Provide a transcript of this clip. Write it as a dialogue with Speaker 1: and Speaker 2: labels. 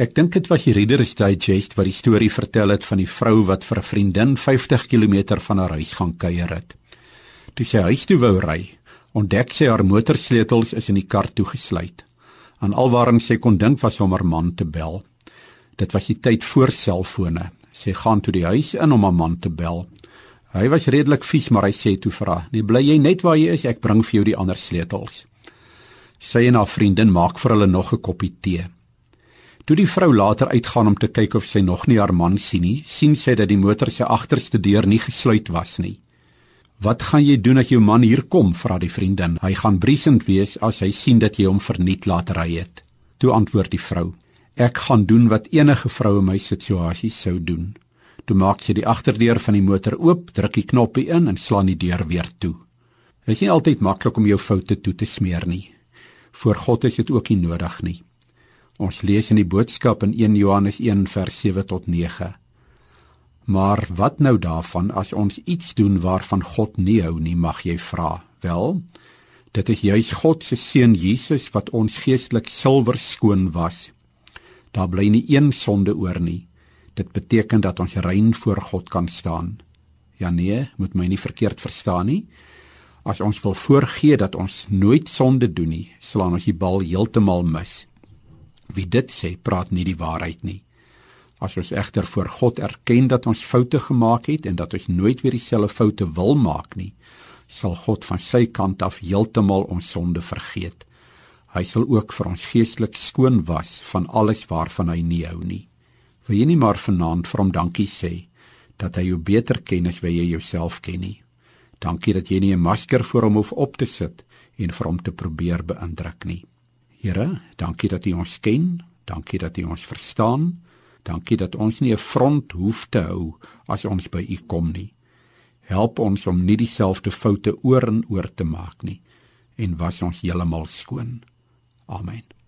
Speaker 1: Ek dink dit was die Reader's Digest wat die storie vertel het van die vrou wat vir 'n vriendin 50 km van haar huis gaan kuier het. Toe sy huis toe wou ry, ontdek sy haar motorsleutels is in die kar toegesluit. En alwaar sy kon dink was om haar man te bel. Dit was die tyd voor selfone. Sy gaan toe die huis in om haar man te bel. Hy was redelik vies, maar hy sê toe vir haar: "Nee, bly jy net waar jy is, ek bring vir jou die ander sleutels." Sy en haar vriendin maak vir hulle nog 'n koppie tee. Toe die vrou later uitgaan om te kyk of sy nog nie haar man sien nie, sien sy dat die motor se agterste deur nie gesluit was nie. "Wat gaan jy doen as jou man hier kom?" vra die vriendin. "Hy gaan briesend wees as hy sien dat jy hom verniet laat ry het." Toe antwoord die vrou: "Ek gaan doen wat enige vrou in my situasie sou doen." Toe maak sy die agterdeur van die motor oop, druk die knoppie in en slaan die deur weer toe. Dit is nie altyd maklik om jou foute toe te smeer nie. Voor God is dit ook nie nodig nie. Ons lees in die boodskap in 1 Johannes 1 vers 7 tot 9. Maar wat nou daarvan as ons iets doen waarvan God nie hou nie, mag jy vra. Wel, dit is juis God se seun Jesus wat ons geestelik silwer skoon was. Daar bly nie een sonde oor nie. Dit beteken dat ons rein voor God kan staan. Ja nee, moet my nie verkeerd verstaan nie. As ons wil voorgee dat ons nooit sonde doen nie, slaan ons die bal heeltemal mis. Wie dit sê, praat nie die waarheid nie. As ons egter voor God erken dat ons foute gemaak het en dat ons nooit weer dieselfde foute wil maak nie, sal God van sy kant af heeltemal ons sonde vergeet. Hy sal ook vir ons geestelik skoon was van alles waarvan hy nie hou nie. Wil jy nie maar vanaand vir hom dankie sê dat hy jou beter ken as wat jy jouself ken nie? Dankie dat jy nie 'n masker voor hom hoef op te sit en vir hom te probeer beïndruk nie. Here, dankie dat U ons ken, dankie dat U ons verstaan. Dankie dat ons nie 'n front hoef te hou as ons by U kom nie. Help ons om nie dieselfde foute oor en oor te maak nie en was ons heeltemal skoon. Amen.